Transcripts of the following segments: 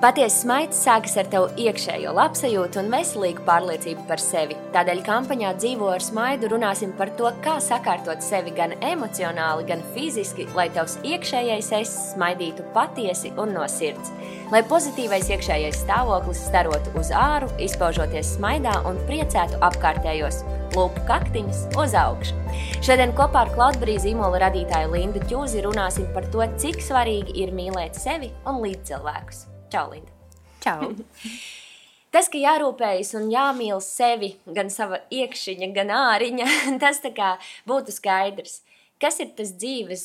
Patiesa smaids sākas ar tavu iekšējo labsajūtu un veselīgu pārliecību par sevi. Tādēļ kampaņā Dzīvo ar smaidu runāsim par to, kā sakārtot sevi gan emocionāli, gan fiziski, lai tavs iekšējais es smaidītu patiesi un no sirds. Lai pozitīvais iekšējais stāvoklis starotu uz āru, izpaužoties smaidā un priecētu apkārtējos lūpu kaktiņus uz augšu. Šodien kopā ar Cloudberry zīmola radītāju Lindu Čūzi runāsim par to, cik svarīgi ir mīlēt sevi un līdzcilvēkus. Čau, Linda! Čau! Tas, ka jārūpējas un jāmīl sevi, gan sava iekšķiņa, gan āriņa, tas būtu skaidrs. Kas ir tas dzīves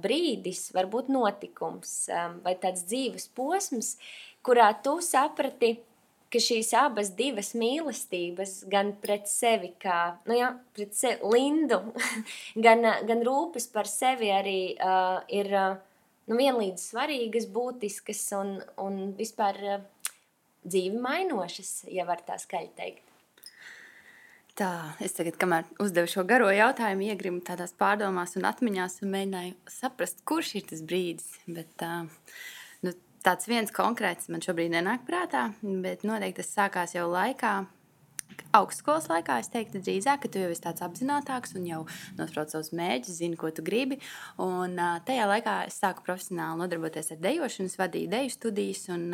brīdis, varbūt notikums vai tāds dzīves posms, kurā tu saprati, ka šīs abas divas mīlestības, gan pret sevi, kā nu jā, pret sevi, Lindu, gan, gan rūpes par sevi arī uh, ir. Uh, nu, vienlīdz svarīgas, būtiskas un, un vispār uh, dzīvi mainošas, ja var tā skaļi teikt. Tā, es tagad, kamēr uzdevu šo garo jautājumu, iegrimu tādās pārdomās un atmiņās un mēģināju saprast, kurš ir tas brīdis. Bet, uh, nu, tāds viens konkrēts man šobrīd nenāk prātā, bet noteikti tas sākās jau laikā, augstskolas laikā es teiktu drīzāk, ka tu jau esi tāds apzinātāks un jau nosprauc savus mērķus, zini, ko tu gribi. Un, tajā laikā es sāku profesionāli nodarboties ar dejošanu, vadīju deju studijas. Un,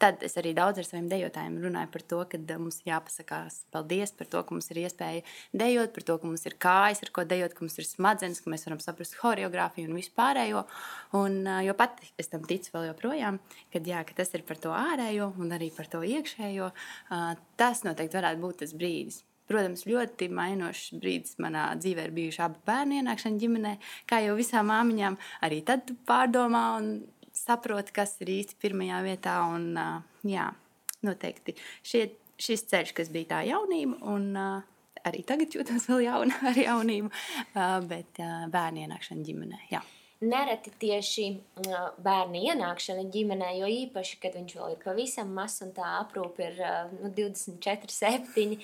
tad es arī daudz ar saviem dejotājiem runāju par to, ka mums jāpasakās paldies par to, ka mums ir iespēja dejot, par to, ka mums ir kājas, ar ko dejot, ka mums ir smadzenes, ka mēs varam saprast choreogrāfiju un vispārējo. Un, jo pat es tam ticu vēl joprojām, kad, jā, ka tas ir par to ārējo un arī par to iekšējo. Tas noteikti varētu būt tas brīdis. Protams, ļoti mainošs brīdis manā dzīvē ir bijuši abi bērnu ienākšana ģimenē. Kā jau visām māmiņām, arī tad pārdomā un saproti, kas ir īsti pirmajā vietā. Un, jā, noteikti šie, šis ceļš, kas bija tā jaunība, un arī tagad jūtos vēl jauna ar jaunību, bet bērnu ienākšana ģimenē. Jā nereti tieši bērna ienākšana ģimenē, jo īpaši, kad viņš vēl ir pavisam mazs un tā aprūpe ir nu, 24, 7.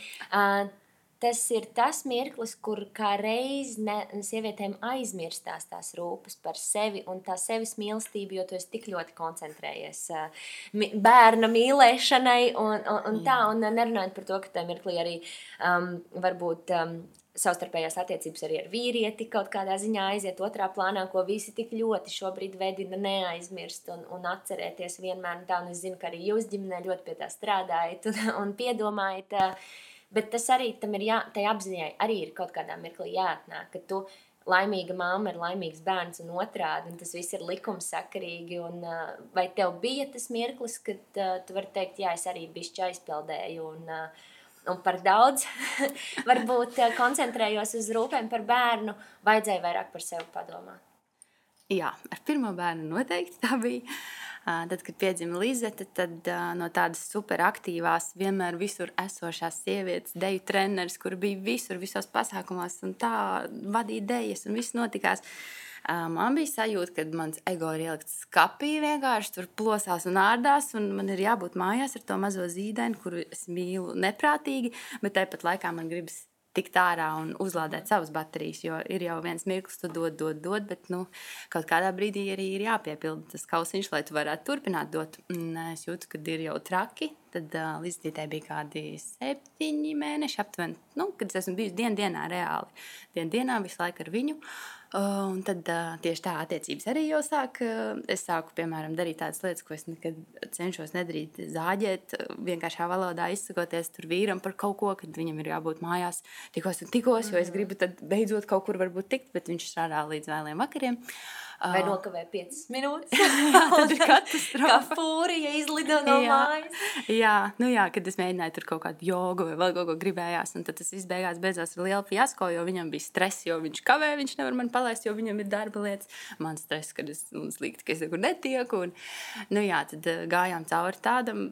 Tas ir tas mirklis, kur kā reiz ne, sievietēm aizmirstās tās rūpes par sevi un tā sevis mīlestību, jo tu esi tik ļoti koncentrējies bērna mīlēšanai un, un, un tā, un nerunājot par to, ka tajā mirklī arī um, varbūt um, savstarpējās attiecības arī ar vīrieti kaut kādā ziņā aiziet otrā plānā, ko visi tik ļoti šobrīd vedina neaizmirst un, un atcerēties vienmēr. Tā, un es zinu, ka arī jūs ģimenē ļoti pie tā strādājat un, un piedomājat. Bet tas arī tam ir jā, tai apziņai arī ir kaut kādā mirklī jāatnāk, ka tu laimīga mamma ir laimīgs bērns un otrādi, un tas viss ir likumsakarīgi. Un, vai tev bija tas mirklis, kad uh, tu vari teikt, jā, es arī bišķi aizpildēju un uh, un par daudz. Varbūt eh, koncentrējos uz rūpēm par bērnu, vajadzēja vairāk par sevi padomāt. Jā, ar pirmo bērnu noteikti tā bija. Tad, kad piedzima Lizete, tad no tādas superaktīvās, vienmēr visur esošās sievietes, deju treneris, kur bija visur, visos pasākumos, un tā vadīja dejas, un viss notikās. Uh, Man bija sajūta, ka mans ego ir ielikts skapī, vienkārši tur plosās un ārdās, un man ir jābūt mājās ar to mazo zīdaini, kuru es mīlu neprātīgi, bet tāpat laikā man gribas tikt ārā un uzlādēt savas baterijas. Jo ir jau viens mirklis, tu dod, dod, dod, bet nu, kaut kādā brīdī arī ir jāpiepilda tas kausiņš, lai tu varētu turpināt dot. Un es jūtu, ka ir jau traki. Tad uh, līdz zīdai bija kādi septiņi mēneši aptuveni, nu, kad es esmu bijusi dien dienā reāli. Dien dienā visu laiku ar viņu. Uh, Un tad tieši tā attiecības arī jau sāk. Es sāku, piemēram, darīt tādas lietas, ko es nekad cenšos nedarīt. Zāģēt, vienkāršā valodā izsakoties tur vīram par kaut ko, kad viņam ir jābūt mājās tikos un tikos, jo es gribu tad beidzot kaut kur varbūt tikt, bet viņš strādā līdz vēliem vakariem. Uh, Vai nokavē 5 minūtes? jā, tas ir katastrofa. Kā fūrija izlido no jā. mājas. Jā, nu jā, kad es mēģināju tur kaut kādu jogu vai vēl kaut ko gribējās, un tad tas izbeigās beidzās ar lielu fiasko, jo viņam bija stress, jo viņš kavē, viņš nevar man palaist, jo viņam ir darba lietas. Man stress, kad es slikti, ka es nekur netieku. Un, nu jā, tad uh, gājām cauri tādam,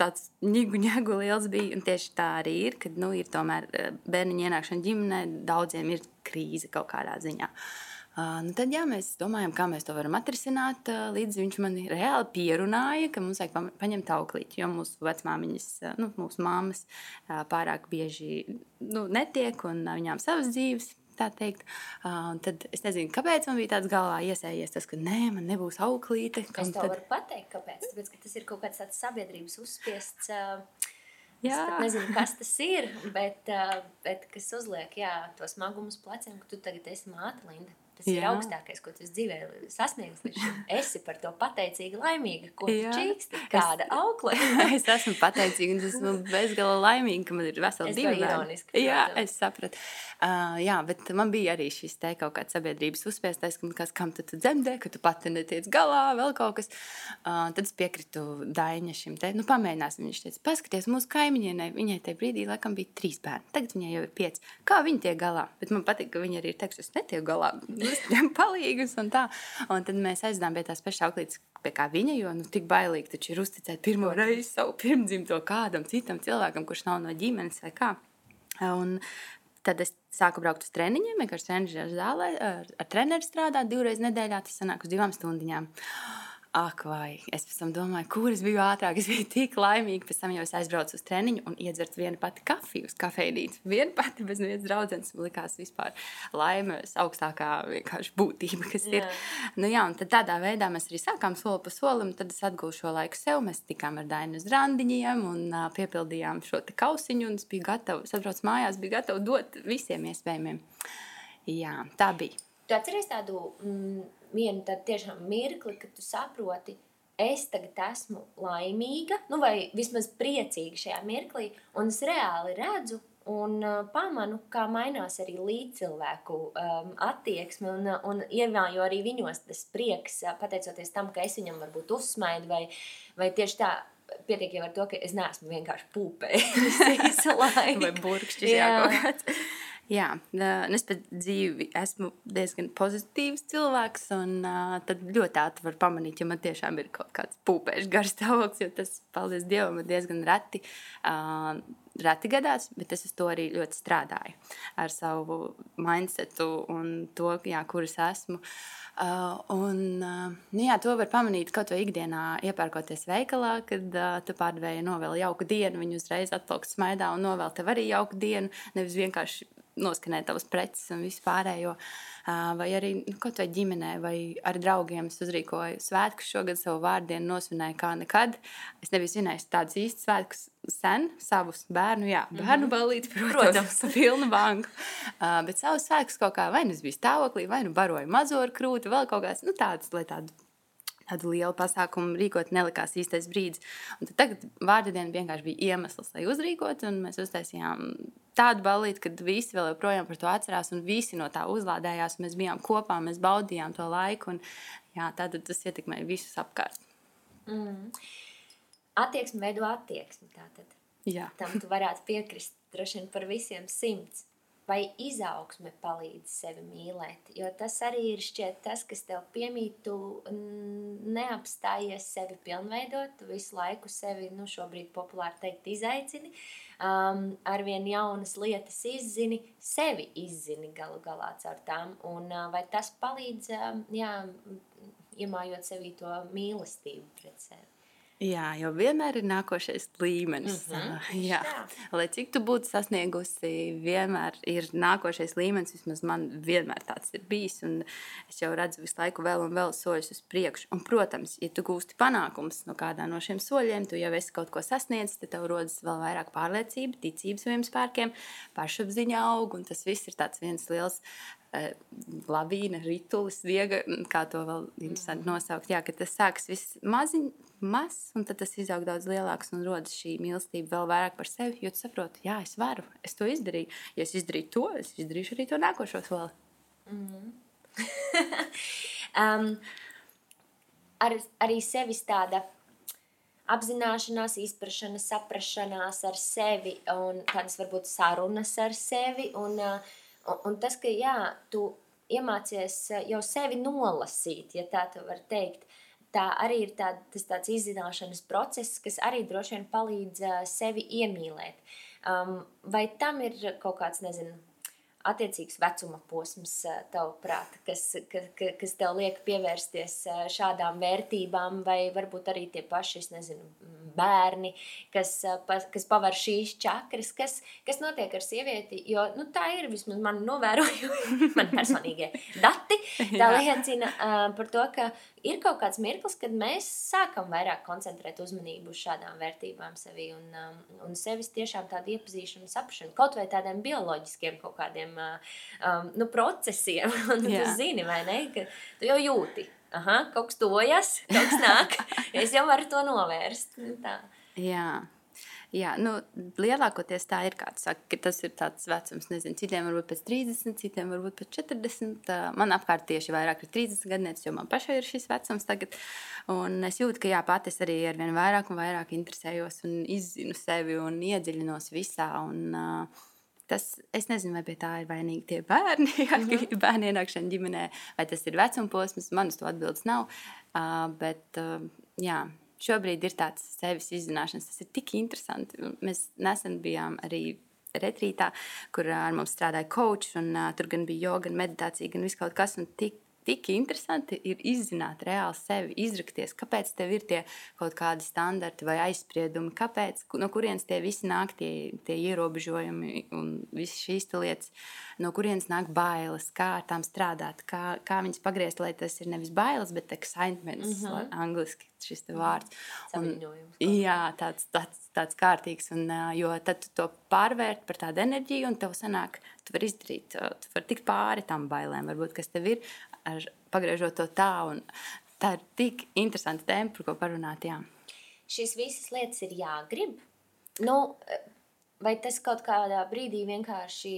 tāds ņigu ņegu liels bija, un tieši tā arī ir, kad, nu, ir tomēr uh, bērniņa ienākšana ģimenē, daudziem ir krīze kaut kādā ziņā. Uh, nu tad jā, mēs domājam, kā mēs to varam atrisināt. Uh, līdz viņš man reāli pierunāja, ka mums vajag paņemt auklīti. Jo mūsu vecmāmiņas, uh, nu, mūsu māmas pārāk bieži nu, netiek un viņām savas dzīves. tā teikt. Uh, tad es nezinu, kāpēc man bija tāds galvā iesējies tas, ka nē, man nebūs auklīte. Es tev tad... varu pateikt, kāpēc. Tāpēc, ka tas ir kaut kāds tāds sabiedrības uzspiests. Uh, Jā. Es nezinu, kas tas ir, bet, uh, bet kas uzliek jā, to smagumus pleciem, ka tu tagad esi māte, Linda. Tas Jā. ir augstākais, ko tu dzīvē sasniegsi. Esi par to pateicīga, laimīga. Ko tu čīksti? Kāda es, aukla? es esmu pateicīga un esmu bezgala laimīga, ka man ir veseli divi bērni. Jā, es sapratu. Uh, jā, bet man bija arī šis te kaut kāds sabiedrības uzspiestais, ka kas, kam tu, tu dzemdē, ka tu pati netiec galā, vēl kaut kas. Uh, tad es piekritu Daņa šim te, nu pamēģināsim. Viņš teica, paskaties, mūsu kaimiņienai, viņai tajā brīdī laikam bija trīs bērni. Tagad viņai jau ir pieci. Kā viņi tiek galā? Bet man patīk, ka viņi arī ir teiks, es netieku galā ņem palīgus un tā. Un tad mēs aizdām pie tās pašas auklītes, pie kā viņa, jo nu, tik bailīgi taču ir uzticēt pirmo reizi savu pirmdzimto kādam citam cilvēkam, kurš nav no ģimenes vai kā. Un Tad es sāku braukt uz treniņiem, vienkārši treniņš zālē, ar, ar treneru strādāt divreiz nedēļā. Tas sanāk uz divām stundām. Ak, vai es pēc tam domāju, kur es biju ātrāk. Es biju tik laimīga. Pēc tam jau es aizbraucu uz treniņu un iedzertu vienu pati kafiju uz kafejnīcu. Viena pati bez vienas draudzenes. Man likās vispār laimes augstākā būtība, kas jā. ir. Nu, jā, un tādā veidā mēs arī sākām soli pa solim. Tad es atguvu šo laiku sev. Mēs tikām ar Dainu uz randiņiem un uh, piepildījām šo kausiņu. Un es biju gatava, es atbraucu mājās, biju gatava dot visiem iespējamiem. Jā, tā bija. Tu atceries tādu mm, vienu tādu tiešām mirkli, kad tu saproti, es tagad esmu laimīga, nu vai vismaz priecīga šajā mirklī, un es reāli redzu un uh, pamanu, kā mainās arī līdzcilvēku um, attieksme, un, uh, un ievāju arī viņos tas prieks, uh, pateicoties tam, ka es viņam varbūt uzsmaidu, vai, vai tieši tā, pietiek jau ar to, ka es neesmu vienkārši pūpējis visu laiku. vai burkšķis, jā, jā kaut kāds. Jā, es pēc dzīvi esmu diezgan pozitīvs cilvēks, un uh, tad ļoti ātri var pamanīt, ja man tiešām ir kaut kāds pūpēšs garš stāvoklis, jo tas, paldies Dievam, ir diezgan reti. Uh, reti gadās, bet es uz to arī ļoti strādāju ar savu mindsetu un to, jā, kur es esmu. Uh, un, uh, nu jā, to var pamanīt kaut vai ikdienā, iepērkoties veikalā, kad uh, tu pārdevēji novēl jauku dienu, viņi uzreiz atplauks smaidā un novēl tev arī jauku dienu, nevis vienkārši noskanēt tavas preces un visu pārējo. Vai arī nu, kaut vai ģimenē, vai ar draugiem es uzrīkoju svētkus. Šogad savu vārdienu nosvinēju kā nekad. Es nebiju svinējis tādus īstus svētkus sen, savus bērnu, jā, mhm. bērnu balīti, protams, protams. pilnu banku. Uh, bet savus svētkus kaut kā vai nu es biju stāvoklī, vai nu baroju mazo ar krūti, vēl kaut kāds, nu tāds, lai tādu tādu lielu pasākumu rīkot nelikās īstais brīdis. Un tagad vārdu diena vienkārši bija iemesls, lai uzrīkotu, un mēs uztaisījām tādu balīti, kad visi vēl joprojām par to atcerās, un visi no tā uzlādējās. Mēs bijām kopā, mēs baudījām to laiku, un jā, tātad tas ietekmēja visus apkārt. Mm. Attieksme veido attieksmi. Tātad. Jā. Tam tu varētu piekrist droši vien par visiem simts vai izaugsme palīdz sevi mīlēt. Jo tas arī ir šķiet tas, kas tev piemīt, tu neapstājies sevi pilnveidot, tu visu laiku sevi, nu šobrīd populāri teikt, izaicini, um, arvien jaunas lietas izzini, sevi izzini galu galā caur tām, un uh, vai tas palīdz, uh, jā, iemājot sevī to mīlestību pret sevi. Jā, jo vienmēr ir nākošais līmenis. Mm -hmm. jā. Jā. Lai cik tu būtu sasniegusi, vienmēr ir nākošais līmenis. Vismaz man vienmēr tāds ir bijis. Es jau redzu visu laiku vēl un vēl soļus uz priekšu. Un, protams, ja tu gūsti panākumus no kādā no šiem soļiem, tu jau esi kaut ko sasniedzis, tad tev rodas vēl vairāk pārliecība, ticība saviem spēkiem, pašapziņa aug. Tas viss ir viens liels lavīna, ritulis, viega, kā to vēl interesanti nosaukt. Jā, ka tas sākas viss maziņ, maz, un tad tas izaug daudz lielāks un rodas šī mīlestība vēl vairāk par sevi, jo tu saproti, jā, es varu, es to izdarīju. Ja es izdarīju to, es izdarīšu arī to nākošo soli. Mm -hmm. um, ar, arī sevis tāda apzināšanās, izpratne, saprašanās ar sevi un tādas varbūt sarunas ar sevi. Un, uh, Un, un tas, ka jā, tu iemācies eh, jau sevi nolasīt, ja tā var teikt, tā arī ir tā, tas tāds izzināšanas process, kas arī droši vien palīdz uh, sevi iemīlēt. Um, vai tam ir kaut kāds, nezinu, attiecīgs vecuma posms, tavuprāt, kas, kas, kas tev liek pievērsties šādām vērtībām, vai varbūt arī tie paši, es nezinu, bērni, kas, kas pavar šīs čakras, kas, kas notiek ar sievieti, jo nu, tā ir vismaz man novērojumi, man personīgie dati, tā liecina par to, ka ir kaut kāds mirklis, kad mēs sākam vairāk koncentrēt uzmanību uz šādām vērtībām sevi un, un sevis tiešām tādu iepazīšanu, saprašanu, kaut vai tādiem bioloģiskiem kaut kādiem uh, um, nu, procesiem. un tu zini, vai ne, ka tu jau jūti, aha, kaut kas tojas, kaut kas nāk, es jau varu to novērst. Nu, tā. Jā. Jā, nu, lielākoties tā ir. Saka, tas ir tāds vecums, nezinu, citiem varbūt pēc 30, citiem varbūt pēc 40. Man apkārt tieši vairāk ir 30 gadsimts, jo man pašai ir šis vecums tagad. Un es jūtu, ka jā, pati es arī ar vien vairāk un vairāk interesējos un izzinu sevi un iedziļinos visā. Un, uh, Tas, es nezinu, vai pie tā ir vainīgi tie bērni, mm -hmm. bērnu ienākšana ģimenē, vai tas ir vecuma posms. Man uz to atbildes nav. Uh, bet, uh, jā, šobrīd ir tāds sevis izzināšanas. Tas ir tik interesanti. Mēs nesen bijām arī retrītā, kur ar mums strādāja kočs, un uh, tur gan bija joga, gan meditācija, gan viss kaut kas. Tik tik interesanti ir izzināt reāli sevi, izrakties, kāpēc tev ir tie kaut kādi standarti vai aizspriedumi, kāpēc, no kurienes tie visi nāk, tie, tie ierobežojumi un visas šīs lietas, no kurienes nāk bailes, kā ar tām strādāt, kā, kā viņas pagriezt, lai tas ir nevis bailes, bet excitements, mm -hmm. angliski šis vārds. Un, jā, tāds, tāds, tāds kārtīgs, un, jo tad tu to pārvērt par tādu enerģiju, un tev sanāk, tu vari izdarīt, tu vari tikt pāri tam bailēm, varbūt, kas tev ir, ar, pagriežot to tā. Tā ir tik interesanta tēma, par ko parunāt. Jā. Šīs visas lietas ir jāgrib. Nu, vai tas kaut kādā brīdī vienkārši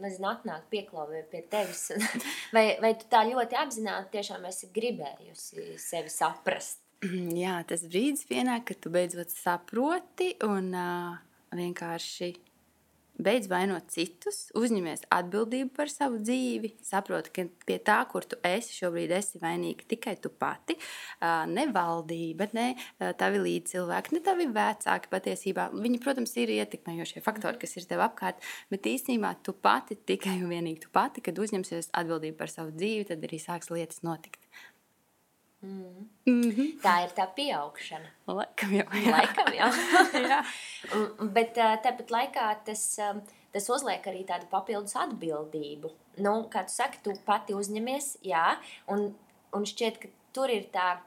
nezinu, atnāk pieklāvē pie tevis? vai, vai tu tā ļoti apzināti tiešām esi gribējusi sevi saprast? Jā, tas brīdis pienāk, kad tu beidzot saproti un uh, vienkārši beidz vainot citus, uzņemies atbildību par savu dzīvi, saproti, ka pie tā, kur tu esi, šobrīd esi vainīga tikai tu pati. Ne valdība, ne tavi līdzcilvēki, ne tavi vecāki patiesībā. Viņi, protams, ir ietekmējošie faktori, kas ir tev apkārt, bet īstenībā tu pati, tikai un vienīgi tu pati, kad uzņemsies atbildību par savu dzīvi, tad arī sāks lietas notikt. Mm. Mm -hmm. Tā ir tā pieaugšana. Laikam jau. Jā. Laikam jau. jā. Bet tāpat laikā tas, tas uzliek arī tādu papildus atbildību. Nu, kā tu saki, tu pati uzņemies, jā, un, un šķiet, ka tur ir tā,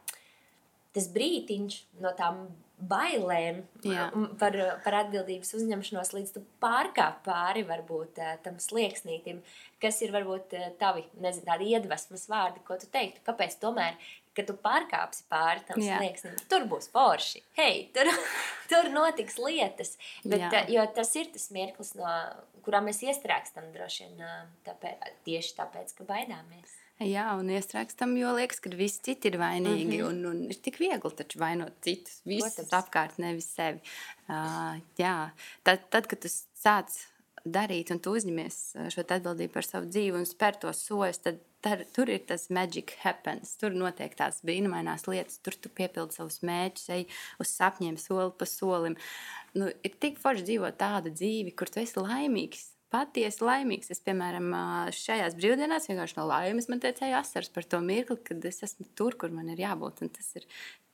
tas brītiņš no tām bailēm Jā. par, par atbildības uzņemšanos, līdz tu pārkāp pāri varbūt tam slieksnītim, kas ir varbūt tavi, nezinu, tādi iedvesmas vārdi, ko tu teiktu, kāpēc tomēr ka tu pārkāpsi pāri tam slieksnim. Tur būs forši. Hei, tur, tur notiks lietas. Bet, Jā. jo tas ir tas mirklis, no kurā mēs iestrēgstam droši vien tāpēc, tieši tāpēc, ka baidāmies. Jā, un iestrēgstam, jo liekas, ka visi citi ir vainīgi. Mm -hmm. un, un ir tik viegli taču vainot citus, visus apkārt, nevis sevi. Uh, jā, tad, tad, kad tu sāc darīt un tu uzņemies šo atbildību par savu dzīvi un spēr tos soļus, tad tar, tur ir tas magic happens. Tur notiek tās brīnumainās lietas, tur tu piepildi savus mērķus, ej uz sapņiem, soli pa solim. Nu, ir tik forši dzīvot tādu dzīvi, kur tu esi laimīgs. Patiesi laimīgs. Es, piemēram, šajās brīvdienās vienkārši no laimes man teicēja asars par to mirkli, kad es esmu tur, kur man ir jābūt. Un tas ir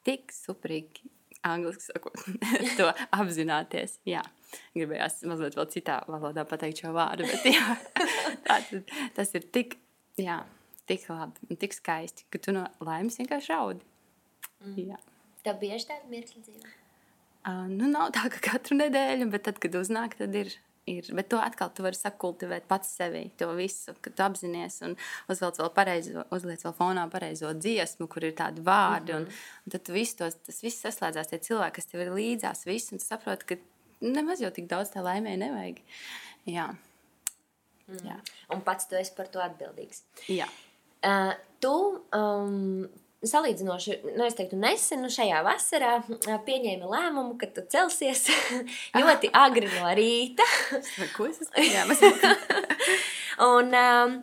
tik superīgi, angliski sakot, to apzināties. Jā. Gribējās mazliet vēl citā valodā pateikt šo vārdu, bet jā, tā, tas ir tik, jā, tik labi un tik skaisti, ka tu no laimes vienkārši raudi. Mm. Jā. Tev bieži tāda mirkļa dzīve? Uh, nu, nav tā, ka katru nedēļu, bet tad, kad uznāk, tad ir. ir. Bet to atkal tu vari sakultivēt pats sevi, to visu, kad tu apzinājies un uzliec vēl, pareizo, uzliec vēl fonā pareizo dziesmu, kur ir tādi vārdi. Mm -hmm. un, un tad viss tos, tas viss saslēdzās tie cilvēki, kas tev ir līdzās, viss, un tu saproti, ka nemaz jau tik daudz tā laimē nevajag. Jā. Mm. Jā. Un pats tu esi par to atbildīgs. Jā. Uh, tu um, salīdzinoši, nu, es teiktu, nesen, nu, šajā vasarā uh, pieņēmi lēmumu, ka tu celsies ļoti agri no rīta. Ko es esmu un, um,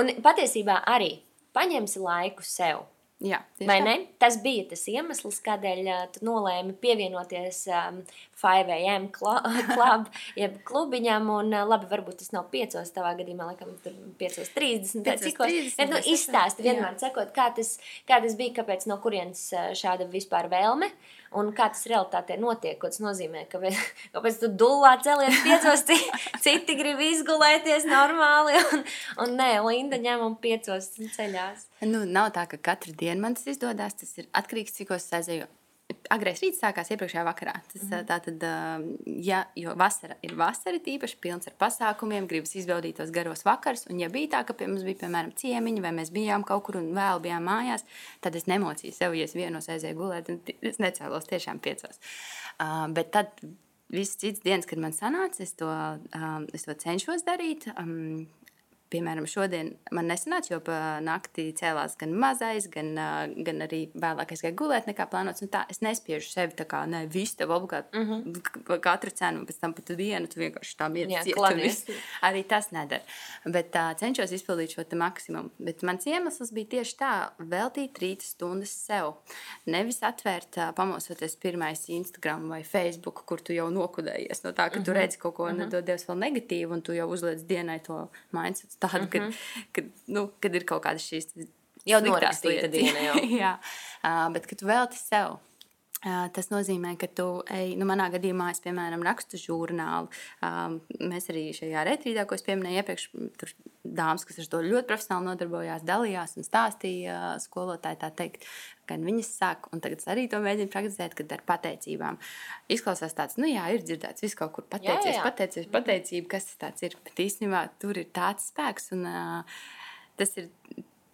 un patiesībā arī paņemsi laiku sev. Jā, Vai ne? Tas bija tas iemesls, kādēļ uh, tu nolēmi pievienoties um, 5am klub, jeb klubiņam. Un, uh, labi, varbūt tas nav 5. tavā gadījumā, laikam, tur 5.30. Cik tas nu, izstāsti vienmēr, sakot, kā tas, kā tas bija, kāpēc no kurienes šāda vispār vēlme. Un kā tas realitātē notiek, ko tas nozīmē, ka kāpēc tu dulā celies piecos, citi grib izgulēties normāli, un, un nē, Linda ņem un piecos ceļās. Nu, nav tā, ka katru dienu man tas izdodas. Tas ir atkarīgs cik es aizēju. Agrais rīts sākās iepriekšējā vakarā. Tas, mm -hmm. tātad, ja, jo vasara ir vasara, tīpaši pilns ar pasākumiem, gribas izbaudīt tos garos vakarus. Un, ja bija tā, ka pie mums bija, piemēram, ciemiņi, vai mēs bijām kaut kur un vēl bijām mājās, tad es nemocīju sev, ja es vienos aizēju gulēt, un es necēlos tiešām piecos. Uh, bet tad visas citas dienas, kad man sanāca, es to, um, es to cenšos darīt. Um, Piemēram, šodien man nesanāca, jo naktī cēlās gan mazais, gan, gan arī vēlāk es gāju gulēt, nekā plānots. Tā, es nespiežu sevi tā kā, ne, visu tev obligāti, mm -hmm. katru cenu, un pēc tam pat dienu tu vienkārši tā mierīgi Arī tas nedara. Bet tā, cenšos izpildīt šo maksimumu. Bet mans iemesls bija tieši tā, veltīt rīta stundas sev. Nevis atvērt, pamosoties pirmais Instagram vai Facebook, kur tu jau nokudējies no tā, ka mm -hmm. tu redzi kaut ko, mm -hmm. nedodies vēl negatīvu, un tu jau uzliec dienai to mindset tādu, mm -hmm. kad, mhm. kad, nu, kad ir kaut kādas šīs jau norakstīta diena. Jau. Jā, uh, bet kad tu velti sev. Tas nozīmē, ka tu ej, nu, manā gadījumā, es, piemēram, rakstu žurnālu. Um, mēs arī šajā retrītā, ko es pieminēju iepriekš, tur dāmas, kas ar to ļoti profesionāli nodarbojās, dalījās un stāstīja skolotāji, tā teikt, gan viņas saka, un tagad arī to mēģinu praktizēt, kad ar pateicībām. Izklausās tāds, nu jā, ir dzirdēts, viss kaut kur pateicies, jā, jā. pateicies, pateicība, kas tas ir. Bet īstenībā tur ir tāds spēks, un uh, tas ir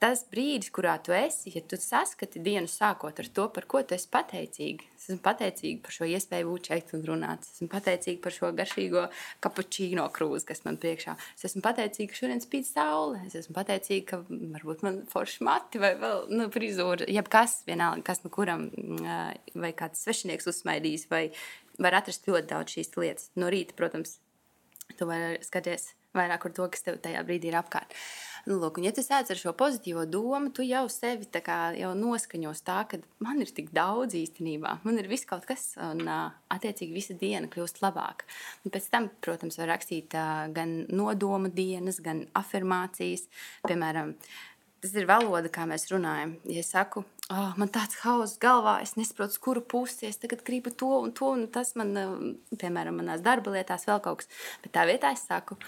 tas brīdis, kurā tu esi, ja tu saskati dienu sākot ar to, par ko tu esi pateicīga. Es esmu pateicīga par šo iespēju būt šeit un runāt. Es esmu pateicīga par šo garšīgo kapučīno krūzi, kas man priekšā. Es esmu pateicīga, ka šodien spīd saule. Es esmu pateicīga, ka varbūt man forši mati vai vēl nu, frizūra, jebkas, vienalga, kas nu kuram vai kāds svešinieks uzsmaidīs, vai var atrast ļoti daudz šīs lietas. No rīta, protams, tu vari skaties vairāk par to, kas tev tajā brīdī ir apkārt. Nu, lūk, un, ja tu sēdi ar šo pozitīvo domu, tu jau sevi jau noskaņos tā, ka man ir tik daudz īstenībā, man ir viss kaut kas, un attiecīgi visa diena kļūst labāka. Pēc tam, protams, var rakstīt gan nodomu dienas, gan afirmācijas, piemēram. Tas ir valoda, kā mēs runājam. Ja es saku, oh, man tāds hauss galvā, es nesaprotu, kuru pusi es tagad gribu to un to, un tas man, piemēram, manās darba lietās vēl kaut kas. Bet tā vietā es saku,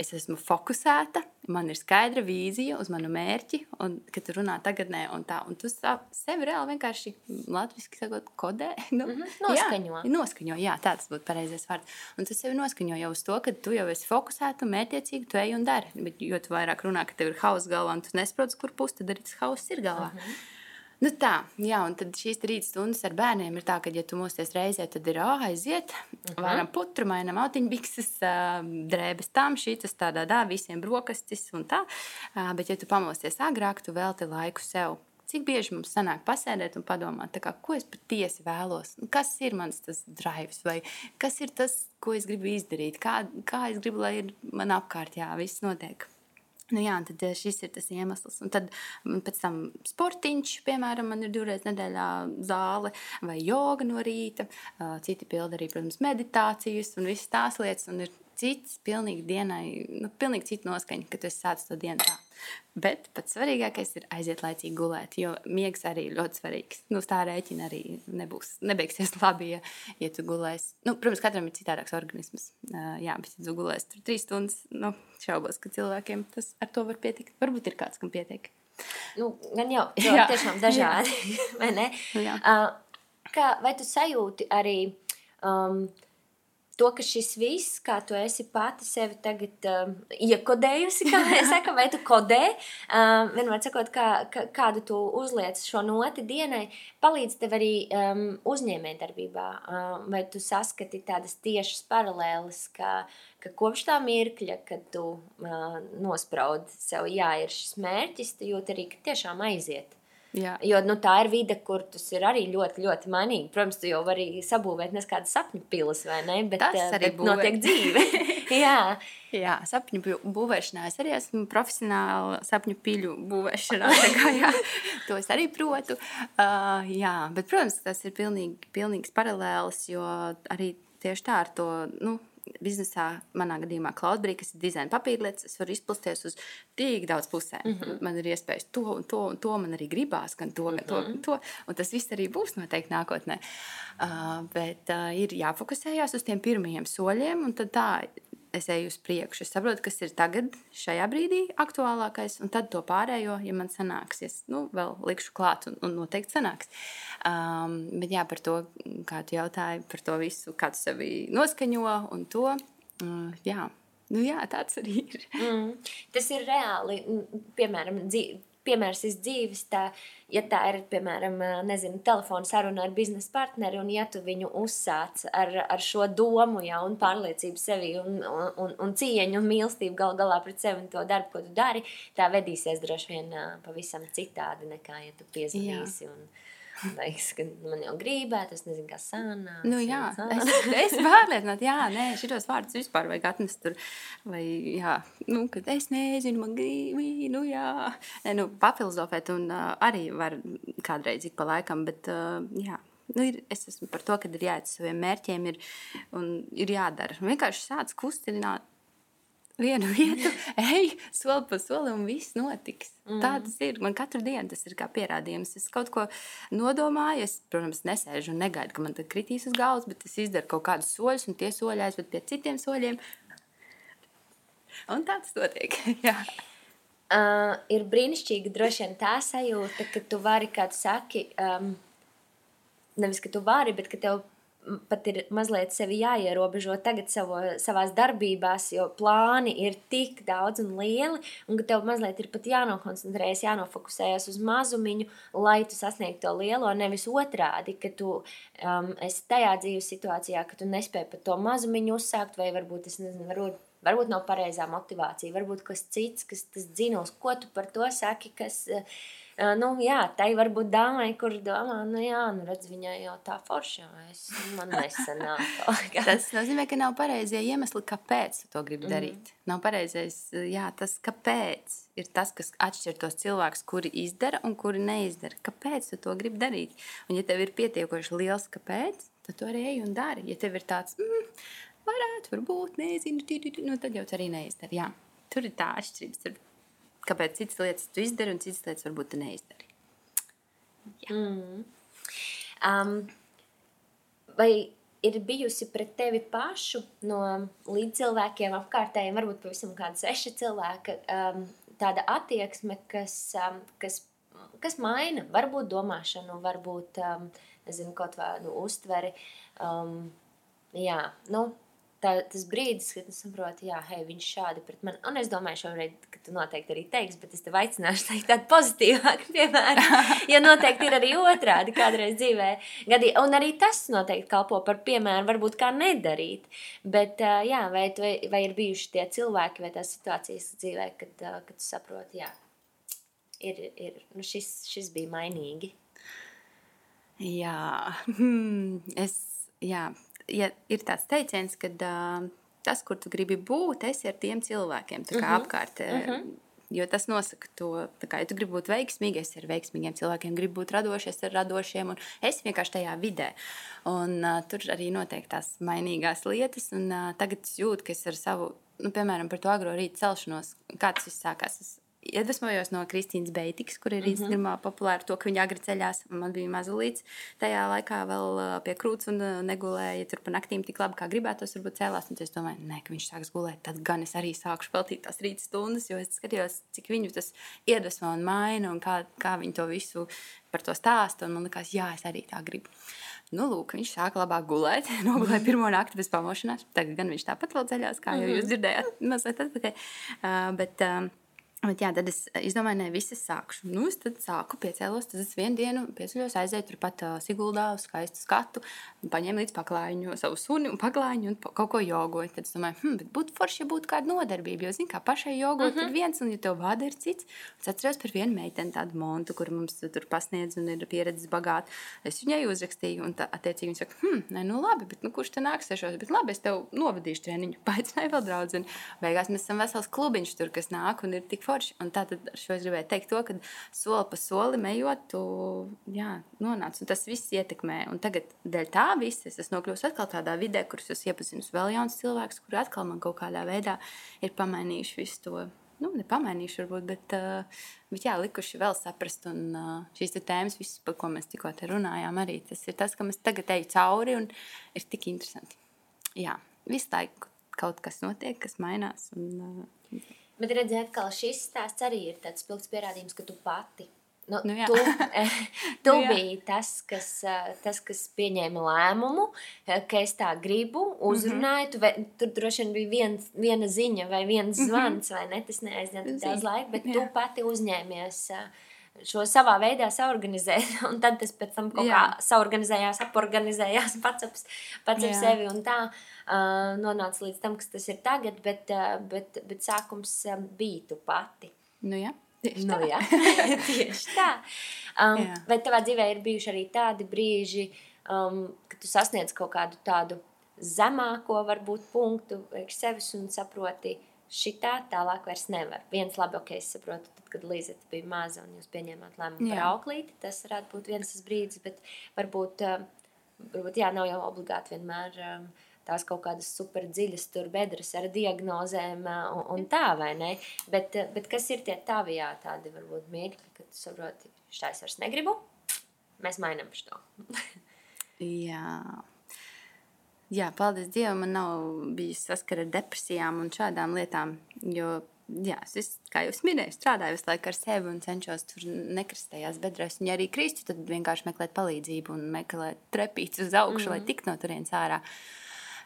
es esmu fokusēta, man ir skaidra vīzija uz manu mērķi, un kad tu runā tagadnē, un tā, un tu sevi reāli vienkārši latviešu sakot, kodē. Nu, mm -hmm, noskaņo. Jā, noskaņo, jā, tāds būtu pareizais vārds. Un tu sevi noskaņo jau uz to, ka tu jau esi fokusēta mērķiecīga, tu ej un dari. Bet, jo tu vairāk runā, ka tev ir hauss galvā, un tu nesaproti, kur pusi tad arī tas hauss ir galvā. Mm -hmm. Nu tā, jā, un tad šīs rīta stundas ar bērniem ir tā, ka, ja tu mosties reizē, tad ir oh, aiziet, uh mhm. -huh. varam putru, mainām autiņbikses, drēbes tam, šī tas tādā, tā, visiem brokastis un tā. Bet, ja tu pamosties agrāk, tu velti laiku sev. Cik bieži mums sanāk pasēdēt un padomāt, kā, ko es patiesi vēlos, kas ir mans tas drives, vai kas ir tas, ko es gribu izdarīt, kā, kā es gribu, lai ir man apkārt, jā, viss notiek. Nu jā, tad eh, šis ir tas iemesls. Un tad mm, pēc tam sportiņš, piemēram, man ir divreiz nedēļā zāle vai joga no rīta. Citi pilda arī, protams, meditācijas un visas tās lietas. Un ir cits, pilnīgi dienai, nu, pilnīgi cita noskaņa, kad es sācu to dienu tā. Bet pats svarīgākais ir aiziet laicīgi gulēt, jo miegs arī ir ļoti svarīgs. Nu, tā rēķina arī nebūs, nebeigsies labi, ja, ja tu gulēsi. Nu, protams, katram ir citādāks organisms. Uh, jā, bet ja tu gulēsi tur trīs stundas, nu, šaubos, ka cilvēkiem tas ar to var pietikt. Varbūt ir kāds, kam pietiek. Nu, gan jau, jau jā. tiešām dažādi, vai ne? Nu, jā. uh, kā, vai tu sajūti arī... Um, to, ka šis viss, kā tu esi pati sevi tagad uh, iekodējusi, kā saka, vai tu kodē, uh, vienmēr sakot, kā, kā, kādu tu uzliec šo noti dienai, palīdz tev arī um, uzņēmē darbībā, uh, vai tu saskati tādas tiešas paralēles, ka, ka kopš tā mirkļa, kad tu uh, nospraudi sev, jā, ir šis mērķis, tu jūti arī, ka tiešām aiziet. Jā. Jo nu, tā ir vide, kur tas ir arī ļoti, ļoti mainīgi. Protams, tu jau vari sabūvēt neskādas sapņu pilas, vai ne? Bet, Tas eh, arī bet būvē. notiek dzīve. Jā. Jā, sapņu bū- būvēšanā es arī esmu profesionāli sapņu piļu būvēšanā. Kā, jā, to es arī protu. Uh, jā, bet, protams, tas ir pilnīgi, pilnīgs paralēls, jo arī tieši tā ar to. Nu, Biznesā, manā gadījumā, Cloudberry, kas ir dizaina papīrlietas, es varu izplasties uz tik daudz pusēm. Mm -hmm. Man ir iespējas to un to, un to man arī gribās, gan to, gan to, gan to. Un tas viss arī būs noteikti nākotnē. Uh, bet uh, ir jāfokusējas uz tiem pirmajiem soļiem, un tad tā es eju uz priekšu. Es saprotu, kas ir tagad, šajā brīdī, aktuālākais, un tad to pārējo, ja man sanāks, es nu, vēl likšu klāt, un, un noteikti sanāks. Um, bet jā, par to, kā tu jautāji, par to visu, kā tu sevi noskaņo un to. Uh, jā. Nu, jā, tāds arī ir. Mm. Tas ir reāli. Piemēram, dzīv, piemērs iz dzīves, tā, ja tā ir, piemēram, nezinu, telefona saruna ar biznesa partneri, un ja tu viņu uzsāc ar, ar šo domu, ja, un pārliecību sevi, un, un, un, un cieņu, un mīlestību gal galā pret sevi un to darbu, ko tu dari, tā vedīsies droši vien pavisam citādi nekā, ja tu piezvanīsi. Un, Liekas, ka man jau gribētu, es nezinu, kā sanāks. Nu, jā, sanāks. es, es pārliecināti, jā, nē, šitos vārdus vispār vajag atnest tur. Vai, jā, nu, kad es nezinu, man gribi, nu, jā. Nē, nu, papilozofēt un uh, arī var kādreiz ik pa laikam, bet, uh, jā. Nu, ir, es esmu par to, ka ir jāiet saviem mērķiem ir, un ir jādara. Vienkārši sāc kustināt vienu vietu, ej, soli pa soli, un viss notiks. Mm. Tā tas ir. Man katru dienu tas ir kā pierādījums. Es kaut ko nodomāju, es, protams, nesēžu un negaidu, ka man tas kritīs uz galvas, bet es izdaru kaut kādus soļus, un tie soļi aizved pie citiem soļiem. Un tā tas notiek. Uh, ir brīnišķīgi droši vien tā sajūta, ka tu vari, kā tu saki, um, nevis ka tu vari, bet ka tev pat ir mazliet sevi jāierobežo tagad savo, savās darbībās, jo plāni ir tik daudz un lieli, un ka tev mazliet ir pat jānokoncentrējas, jānofokusējas uz mazumiņu, lai tu sasniegtu to lielo, nevis otrādi, ka tu um, esi tajā dzīves situācijā, ka tu nespēji pat to mazumiņu uzsākt, vai varbūt, es nezinu, varbūt Varbūt nav pareizā motivācija, varbūt kas cits, kas tas dzinos, ko tu par to saki, kas, eh, nu, jā, tai varbūt dāmai, kur domā, nu, jā, nu, redz, viņai jau tā forša, es, man nesanāk. kaut kā. Tas nozīmē, ka nav pareizie iemesli, kāpēc tu to gribi darīt. Mm. Nav pareizais, jā, tas kāpēc ir tas, kas atšķir tos cilvēkus, kuri izdara un kuri neizdara. Kāpēc tu to gribi darīt? Un, ja tev ir pietiekoši liels kāpēc, tad tu arī ej un dari. Ja tev ir tāds, mm, varētu, varbūt, nezinu, tu, tu, tu, nu, tad jau tu arī neizdari. Jā. Tur ir tā atšķirība. Tur, kāpēc citas lietas tu izdari un citas lietas varbūt tu neizdari. Mm. Um, vai ir bijusi pret tevi pašu no līdzcilvēkiem, apkārtējiem, varbūt pavisam kāda seša cilvēka, um, tāda attieksme, kas, um, kas, kas maina, varbūt domāšanu, varbūt um, nezinu, kaut kādu uztveri. Um, jā, nu, tā, tas brīdis, kad es saprotu, jā, hei, viņš šādi pret mani. Un es domāju, šobrīd, ka tu noteikti arī teiksi, bet es tev aicināšu teikt tādu pozitīvāku piemēru. Jo noteikti ir arī otrādi kādreiz dzīvē. Gadī, un arī tas noteikti kalpo par piemēru, varbūt kā nedarīt. Bet, jā, vai, tu, vai ir bijuši tie cilvēki vai tās situācijas dzīvē, kad, kad tu saproti, jā, ir, ir, nu šis, šis bija mainīgi. Jā, hmm, es, jā, ja ir tāds teiciens, ka uh, tas, kur tu gribi būt, esi ar tiem cilvēkiem tā kā, uh -huh. apkārt. Uh -huh. Jo tas nosaka to, ka, ja tu gribi būt veiksmīgs, es ar veiksmīgiem cilvēkiem gribu būt radošs, es ar radošiem, un es vienkārši tajā vidē. Un, uh, tur arī notiek tās mainīgās lietas, un uh, tagad es jūtu, ka es ar savu, nu, piemēram, par to agro rītu celšanos, kā tas viss sākās. Es iedvesmojos no Kristīnas Beitikas, kur ir mm -hmm. Instagramā populāra to, ka viņa agri ceļās. Man bija mazulīts tajā laikā vēl uh, pie krūts un uh, negulēja tur pa naktīm tik labi, kā gribētos, varbūt cēlās. Un es domāju, ne, ka viņš sāks gulēt, tad gan es arī sākšu veltīt tās rīta stundas, jo es skatījos, cik viņu tas iedvesmo un maina un kā, kā viņi to visu par to stāsta. Un man likās, jā, es arī tā gribu. Nu, lūk, viņš sāka labāk gulēt. Nogulēja pirmo nakti bez pamošanās. Tagad gan viņš tāpat vēl ceļās, kā jau jūs dzirdējāt, mazliet atpakaļ. Uh, bet, uh, Bet, jā, tad es izdomāju, ne visas sākšu. Nu, es tad sāku piecēlos, tad es vienu dienu pieceļos, aizēju turpat uh, Siguldā uz skaistu skatu, paņēmu līdz paklājiņu savu suni un paklājiņu un kaut ko jogoju. Tad es domāju, hm, bet būtu forši, ja būtu kāda nodarbība, jo, zini, kā pašai jogot, uh -huh. ir viens, un ja tev vada ir cits. Es atceros par vienu meiteni, tādu montu, kur mums tur pasniedz un ir pieredzes bagāta. Es viņai uzrakstīju, un tā, attiecīgi viņa saka, hm, nē, nu labi, bet nu, kurš te nāks sešos, bet labi, es tev novadīšu treniņu, paaicināju vēl draudzeni. Beigās mēs esam vesels klubiņš tur, kas nāk un ir tik forši. Un tātad ar šo es gribēju teikt, to, ka soli pa solim ejot, tu jā, nonāc. Un tas viss ietekmē. Un tagad dēļ tā visa es nokļuvusi atkal tādā vidē, kur es iepazinu vēl jaunus cilvēkus, kuri atkal man kaut kādā veidā ir pamainījuši visu to. Nu, nepamainījuši, varbūt, bet, uh, bet jā, likuši vēl saprast. Un uh, šīs tēmas, visas, par ko mēs tikko runājām, arī tas ir tas, ka mēs tagad ejam cauri un ir tik interesanti. Jā, visu laiku kaut kas notiek, kas mainās. Un, uh, Bet redziet, ka šis stāsts arī ir tāds spilgts pierādījums, ka tu pati. Nu, Nu jā. tu tu Nu jā. biji tas kas, eh, tas, kas pieņēma lēmumu, eh, ka es tā gribu, uzrunāju. Tu, ve- tur droši vien bija viens, viena ziņa vai viens zvans, vai ne? Tas neaizņem tik daudz laika, bet jā. tu pati uzņēmies eh, šo savā veidā saorganizēt, un tad tas pēc tam kaut Jā. kā saorganizējās, aporganizējās pats ap, pats ap sevi un tā uh, nonāca līdz tam, kas tas ir tagad, bet, uh, bet, bet sākums um, bija tu pati. Nu, jā, tieši Nu, tā. jā, tieši tā. Um, Jā. vai tavā dzīvē ir bijuši arī tādi brīži, um, kad tu sasniedz kaut kādu tādu zemāko, varbūt, punktu priekš sevis un saproti, šitā tālāk vairs nevar. Viens labi, ok, es saprotu, tad, kad Līzeta bija maza un jūs pieņēmāt lēmumu par auklīti, tas varētu būt viens tas brīdis, bet varbūt, um, varbūt jā, nav jau obligāti vienmēr um, tās kaut kādas super dziļas tur bedres ar diagnozēm uh, un, un tā, vai ne? Bet, uh, bet kas ir tie tavi, jā, tādi varbūt mirkļi, kad tu saproti, šitā es vairs negribu, mēs mainām šo. Jā. Jā, paldies Dievam, man nav bijis saskara ar depresijām un šādām lietām. Jo, jā, es, kā jau minēju, strādāju visu laiku ar sevi un cenšos tur nekrist tajās bedrēs. Un, ja arī kristu, tad vienkārši meklēt palīdzību un meklēt trepītus uz augšu, mm. lai tiktu no turienes ārā.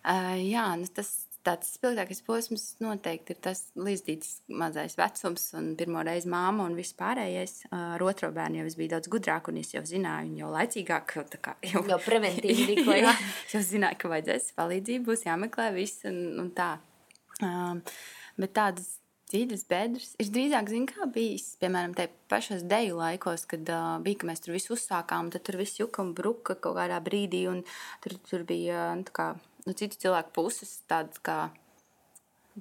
Uh, jā, nu, tas tāds spilgtākais posms noteikti ir tas līdzīgs mazais vecums un pirmo reizi māma un viss pārējais. Uh, ar otro bērnu jau es biju daudz gudrāk un es jau zināju, un jau laicīgāk, tā kā jau Jau preventīvi rīkojies. Jā, es jau zināju, ka vajadzēs palīdzību, būs jāmeklē viss un, un tā. Um, bet tādas dziļas bedres ir drīzāk, zinu, kā bijis, piemēram, tajā pašos deju laikos, kad uh, bija, ka mēs tur visu uzsākām, tad tur viss juka un bruka kaut kādā brīdī, un tur, tur bija, nu, tā kā, no citu cilvēku puses tāda, kā,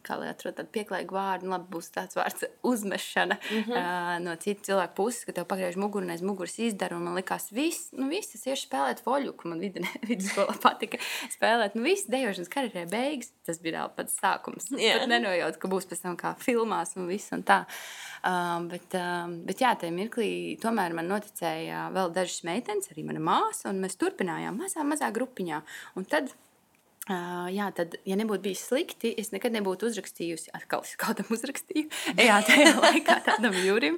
kā lai atrod tādu pieklājīgu vārdu, nu, labi, būs tāds vārds uzmešana mm -hmm. uh, no citu cilvēku puses, ka tev pagriež muguru aiz muguras izdara, un man likās, viss, nu, viss, es iešu spēlēt voļu, man vidē, vidusskolā patika spēlēt, nu, viss dejošanas karjerē beigas, tas bija reāli pats sākums. Jā. Pat nenojautu, ka būs pēc tam kā filmās un viss un tā. Um, bet, um, bet jā, tajā mirklī tomēr man noticēja vēl dažas meitenes, arī mana māsa, un mēs turpinājām mazā, mazā grupiņā. Un tad Uh, jā, tad, ja nebūtu bijis slikti, es nekad nebūtu uzrakstījusi, atkal kādam uzrakstīju, jā, tajā laikā tādam jūrim.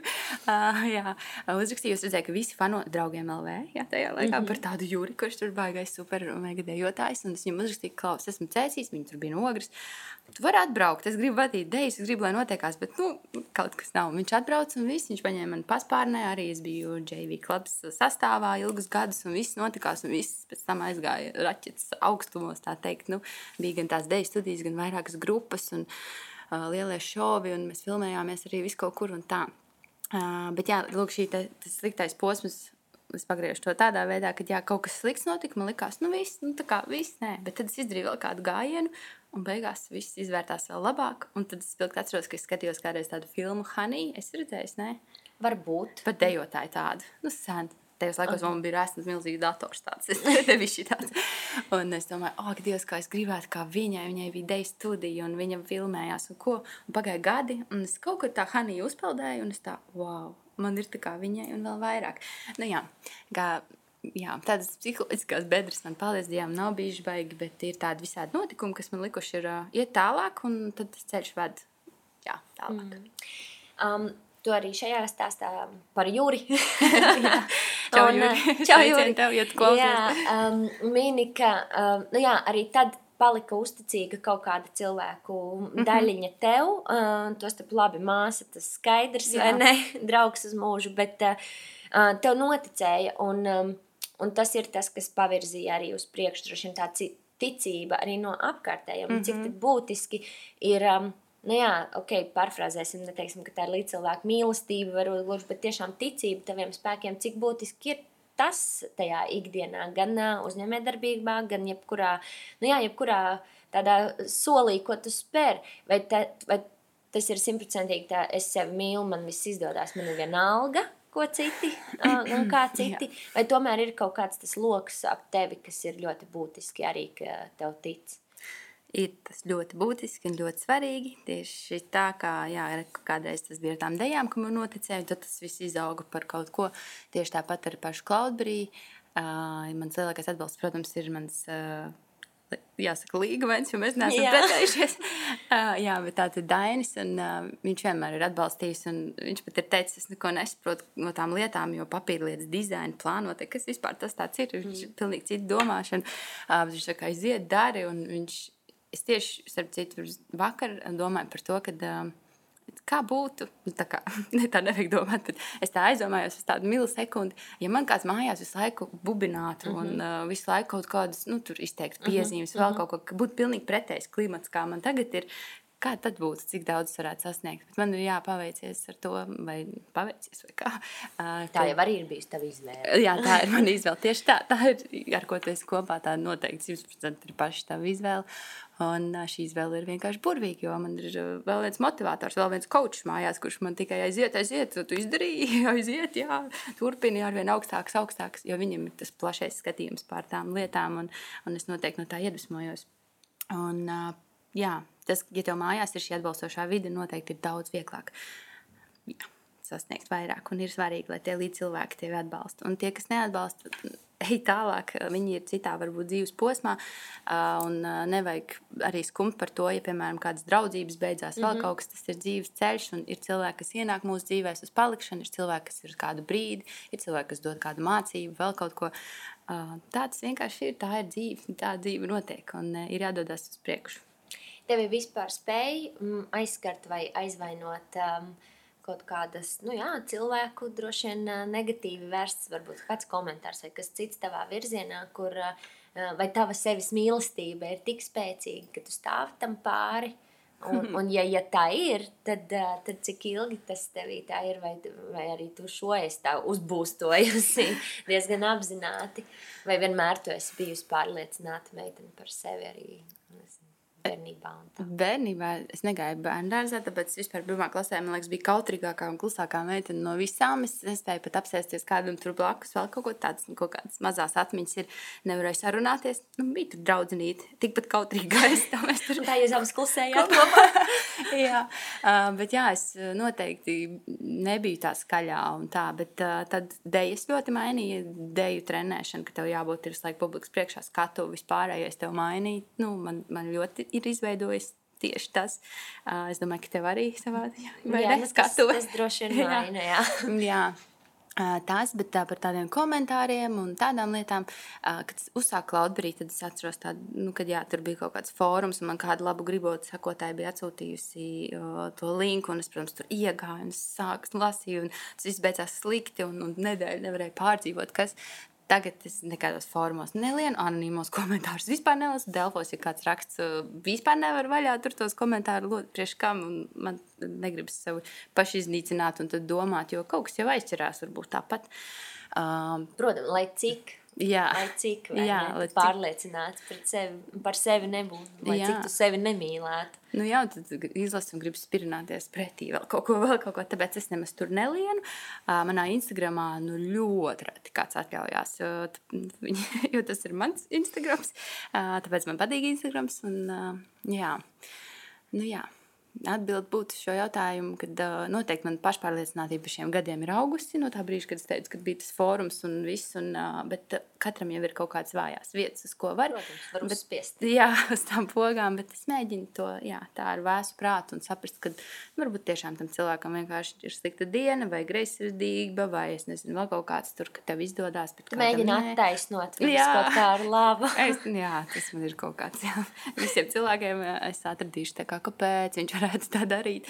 Uh, jā, uzrakstīju, es redzēju, ka visi fano draugiem LV, jā, tajā laikā mm -hmm. par tādu jūri, kurš tur baigais super mega dejotājs, un es viņam uzrakstīju, klaus, esmu cēsīs, viņi tur bija nogris. Tu vari atbraukt, es gribu vadīt dejas, es gribu, lai notiekās, bet, nu, kaut kas nav. Viņš atbrauc un viss, viņš paņēma mani paspārnē, arī es biju JV klubs sastāvā ilgus gadus, un viss notikās, un viss pēc tam aizgāja raķetes augstumos, tā teikt. Nu, bija gan tās deju studijas, gan vairākas grupas un uh, lielie šovi, un mēs filmējāmies arī visu kaut kur un tā. Uh, bet jā, lūk, šī te, sliktais posms, es pagriežu to tādā veidā, ka jā, kaut kas slikts notika, man likās, nu viss, nu tā kā viss, nē, bet tad es izdarīju vēl kādu gājienu, un beigās viss izvērtās vēl labāk, un tad es pilnīgi atceros, ka es skatījos kādreiz tādu filmu Honey, es redzēju, nē, Varbūt. pat dejotāju tādu, nu sen. Tajos laikos man bija rēsnis milzīgs dators tāds, tāds. Un es domāju, ak, Dievs, kā es gribētu, kā viņai, viņai bija deja studija, un viņa filmējās, un ko. Un pagāja gadi, un es kaut kur tā Haniju uzpeldēju, un es tā, wow, man ir tā kā viņai, un vēl vairāk. Nu jā, kā, jā tādas psiholoģiskās bedres man, paldies Dievam, nav bijuši baigi, bet ir tādi visādi notikumi, kas man likuši ir uh, iet tālāk, un tad tas ceļš ved, jā, tālāk. Mm. Um, tu arī šajā stāstā par jūri. Čau, Un, Juri. uh, Čau, Juri. tev, ja. Jā, um, mini, ka, um, nu jā, arī tad palika uzticīga kaut kāda cilvēku daļiņa tev. Uh, tos te labi māsa, tas skaidrs, Jā. vai ne? Draugs uz mūžu, bet uh, tev noticēja. Un, um, un tas ir tas, kas pavirzīja arī uz priekšu. Droši vien tā ticība arī no apkārtējiem. Mm -hmm. Cik mhm. būtiski ir. Um, Nu jā, ok, pārfrāzēsim, neteiksim, ka tā ir līdz cilvēku mīlestība, varbūt gluži, bet tiešām ticība taviem spēkiem, cik būtiski ir tas tajā ikdienā, gan uzņēmējdarbībā, gan jebkurā, nu jā, jebkurā tādā solī, ko tu spēr. Vai, ta, vai tas ir simtprocentīgi tā, es sevi mīlu, man viss izdodas, man ir viena alga, ko citi, un kā citi, vai tomēr ir kaut kāds tas lokus ap tevi, kas ir ļoti būtiski arī, ka tev tic ir tas ļoti būtiski un ļoti svarīgi. Tieši tā kā jā, kādreiz tas bija ar tām dejām, ka man noticēja, tad tas viss izauga par kaut ko. Tieši tāpat ar pašu Cloudberry. Uh, mans lielākais atbalsts, protams, ir mans. Uh, Jāsaka, līgavens, jo mēs neesam precējušies. uh, jā, bet tā ir Dainis, un uh, viņš vienmēr ir atbalstījis. Viņš pat ir teicis, es neko nesaprotu no tām lietām, jo papīra lietas, dizaina, plānota, kas vispār tas ir. Viņš ir pilnīgi cita domāšana. Uh, viņš tā kā aiziet, dari, un viņš es tieši, starp citu, vakar domāju par to, ka. Uh, Kā būtu, nu, tā kā ne, tā nevajag domāt, bet es tā aizdomājos uz tādu milisekundi. Ja man kāds mājās visu laiku bubinātu mm -hmm. un uh, visu laiku kaut kādas, nu, tur izteikti mhm, piezīmes, mm -hmm. vēl kaut ko, ka būtu pilnīgi pretējs klimats, kā man tagad ir, kā tad būtu, cik daudz varētu sasniegt. Bet man ir jāpaveicies ar to, vai paveicies, vai kā. Uh, tā jau arī ir bijusi tava izvēle. Jā, tā ir mana izvēle. Tieši tā, tā ir, ar ko tu esi kopā, tā noteikti 100% ir paši tava izvēle. Un šī izvēle ir vienkārši burvīga, jo man ir vēl viens motivators, vēl viens kočs mājās, kurš man tikai aiziet, aiziet, tu izdarīji, aiziet, jā, turpini ar vien augstāks, augstāks, jo viņam ir tas plašais skatījums pār tām lietām, un, un es noteikti no tā iedvesmojos. Un, jā, tas, ja tev mājās ir šī atbalstošā vide, noteikti ir daudz vieglāk. Jā, sasniegt vairāk, un ir svarīgi, lai tie līdzcilvēki tevi atbalsta. Un tie, kas neatbalsta, ej tālāk, viņi ir citā, varbūt dzīves posmā, un nevajag arī skumt par to, ja, piemēram, kādas draudzības beidzās, vēl mm -hmm. kaut kas, tas ir dzīves ceļš, un ir cilvēki, kas ienāk mūsu dzīvēs uz palikšanu, ir cilvēki, kas ir uz kādu brīdi, ir cilvēki, kas dod kādu mācību, vēl kaut ko. Tāds vienkārši ir, tā ir dzīve, tā dzīve notiek, un ir jādodas uz priekšu tevi vispār spēj mm, aizskart vai aizvainot um, kaut kādas, nu jā, cilvēku droši vien uh, negatīvi vērsts, varbūt kāds komentārs vai kas cits tavā virzienā, kur uh, vai tava sevis mīlestība ir tik spēcīga, ka tu stāvi tam pāri. Un, un ja, ja tā ir, tad, uh, tad cik ilgi tas tevī tā ir, vai, vai arī tu šo esi tā uzbūstojusi diezgan apzināti, vai vienmēr tu esi bijusi pārliecināta meitene par sevi arī? Bērnībā? Bērnībā es negāju bērnu dārzā, tāpēc vispār pirmā klasē man liekas, bija kautrīgākā un klusākā meitene no visām. Es nespēju pat apsēsties kādam tur blakus, vēl kaut ko tādu, kaut kādas mazas atmiņas ir. Nevarēju sarunāties. Nu, bija tur draudzenīte, tikpat kautrīgā es tam es tur. tā jūs abas klusējāt kopā. jā, uh, bet jā, es noteikti nebiju tā skaļā un tā, bet uh, tad dejas ļoti mainīja deju trenēšanu, ka tev jābūt ir laiku publikas priekšā skatu, vispārējais tev mainīja. Nu, man, man ļoti ir izveidojis tieši tas. Uh, es domāju, ka tev arī savā veidā nu, skatu. Tas, droši vien maina, jā. jā. Uh, tas, bet tā, par tādiem komentāriem un tādām lietām, uh, kad uzsāku Cloudberry, tad es atceros, tādu, nu, kad jā, tur bija kaut kāds fórums, un man kāda labu gribotu sakotāja bija atsūtījusi uh, to linku, un es, protams, tur iegāju, un sāku lasīt, un tas viss beidzās slikti, un, un nedēļu nevarēju pārdzīvot, kas. Tagad es nekādos formos nelienu anonīmos komentārus. Vispār nelasu Delfos, ja kāds raksts, uh, vispār nevar vaļā tur tos komentārus, priekš kam man negribas sevi pašiznīcināt un tad domāt, jo kaut kas jau aizķerās varbūt tāpat. Um, Protams, lai cik Jā, lai cik jā, ne, lai pārliecināts cik... sevi, par sevi nebūtu, lai jā. cik tu sevi nemīlētu. Nu jā, tad izlasu un gribu spirināties pretī vēl kaut ko, vēl kaut ko, tāpēc es nemaz tur nelienu. Uh, manā Instagramā nu ļoti reti kāds atļaujās, jo, jo tas ir mans Instagrams, uh, tāpēc man patīk Instagrams un uh, jā, nu jā atbild būtu šo jautājumu, kad uh, noteikti man pašpārliecinātība šiem gadiem ir augusi no tā brīža, kad es teicu, ka bija tas fórums un viss, un, uh, bet uh, katram jau ir kaut kādas vājās vietas, uz ko var. Protams, var bet, uzspiest. jā, uz tām pogām, bet es mēģinu to jā, tā ar vēsu prātu un saprast, ka varbūt tiešām tam cilvēkam vienkārši ir slikta diena vai greizsirdība vai es nezinu, vēl kaut kāds tur, ka tev izdodas. Mēģini attaisnot viņus kaut kā ar labu. es, jā, tas man ir kaut kāds, jā. Visiem cilvēkiem es atradīšu tā kā, kāpēc viņš varētu tā darīt.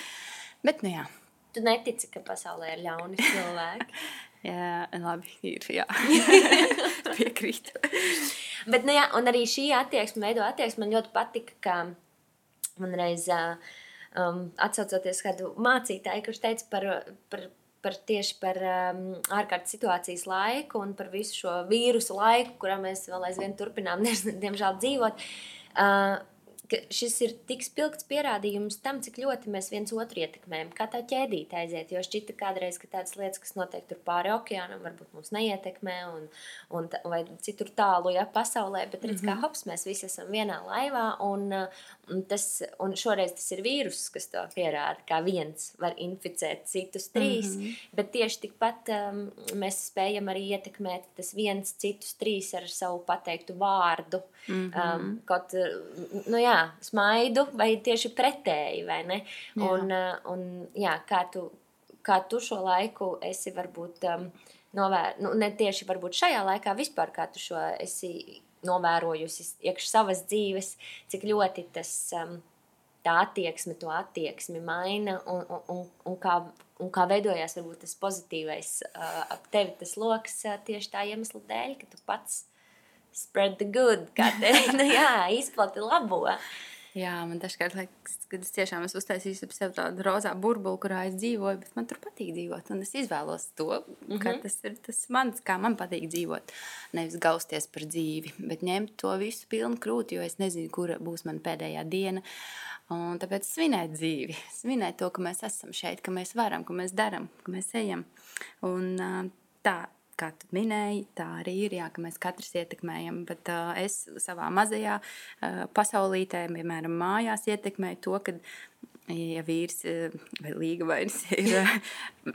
Bet, nu jā. Tu netici, ka pasaulē ir ļauni cilvēki. jā, labi, ir, jā. Piekrītu. Bet, nu jā, un arī šī attieksme, veido attieksme, man ļoti patika, ka man reiz um, atsaucoties kādu mācītāju, kurš teica par, par par tieši par um, ārkārtas situācijas laiku un par visu šo vīrusu laiku, kurā mēs vēl aizvien turpinām, diemžēl, dzīvot. Uh, ka šis ir tik spilgts pierādījums tam, cik ļoti mēs viens otru ietekmējam, kā tā ķēdīte aiziet. Jo šķita kādreiz, ka tādas lietas, kas notiek tur pāri okeānam, varbūt mūs neietekmē, un, un, vai citur tālu, ja pasaulē, bet redz, mm -hmm. kā mhm. hops, mēs visi esam vienā laivā, un, un, tas, un šoreiz tas ir vīrus, kas to pierāda, kā viens var inficēt citus trīs, mm -hmm. bet tieši tikpat um, mēs spējam arī ietekmēt tas viens citus trīs ar savu pateiktu vārdu. Mm -hmm. um, kaut, nu jā, jā, smaidu, vai tieši pretēji, vai ne? Jā. Un, uh, un jā, kā tu, kā tu šo laiku esi varbūt um, novēr, nu, ne tieši varbūt šajā laikā, vispār kā tu šo esi novērojusi iekš savas dzīves, cik ļoti tas um, tā attieksme, to attieksmi maina un, un, un, un, kā, un kā veidojās varbūt tas pozitīvais uh, ap tevi tas loks uh, tieši tā iemesla dēļ, ka tu pats spread the good, kā te nu, jā, izplati labo. Jā, man dažkārt liekas, ka es tiešām esmu uztaisījis ap sevi tādu rozā burbuli, kurā es dzīvoju, bet man tur patīk dzīvot. Un es izvēlos to, mm -hmm. mhm. tas ir tas mans, kā man patīk dzīvot. Nevis gausties par dzīvi, bet ņemt to visu pilnu krūti, jo es nezinu, kura būs mana pēdējā diena. Un tāpēc svinēt dzīvi, svinēt to, ka mēs esam šeit, ka mēs varam, ka mēs darām, ka mēs ejam. Un tā, kā tu minēji, tā arī ir, jā, ka mēs katrs ietekmējam. Bet uh, es savā mazajā uh, pasaulītē, piemēram, mājās ietekmēju to, ka, ja vīrs vai līga vairs ir